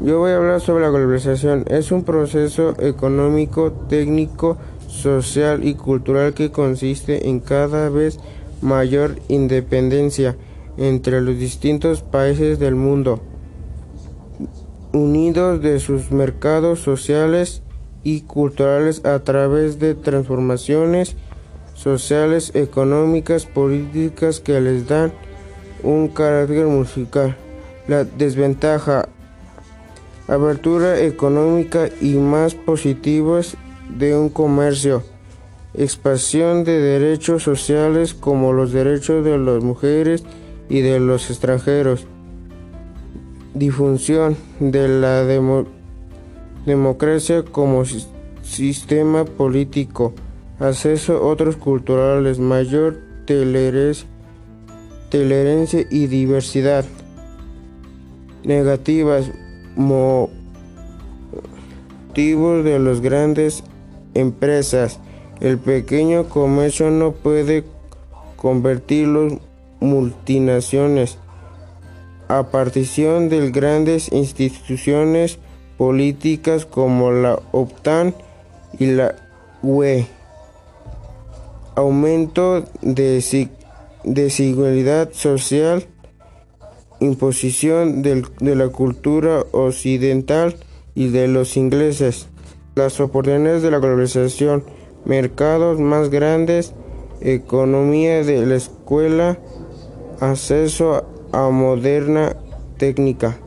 Yo voy a hablar sobre la globalización. Es un proceso económico, técnico, social y cultural que consiste en cada vez mayor independencia entre los distintos países del mundo, unidos de sus mercados sociales y culturales a través de transformaciones sociales, económicas, políticas que les dan un carácter musical. La desventaja, abertura económica y más positivas de un comercio, expansión de derechos sociales como los derechos de las mujeres y de los extranjeros, difusión de la democracia como sistema político, acceso a otros culturales, mayor tolerancia y diversidad. Negativas, motivos de las grandes empresas. El pequeño comercio no puede convertirlos multinacionales a partición de grandes instituciones políticas como la OTAN y la UE. Aumento de desigualdad social, imposición de la cultura occidental y de los ingleses, las oportunidades de la globalización, mercados más grandes, economía de la escuela, acceso a moderna técnica.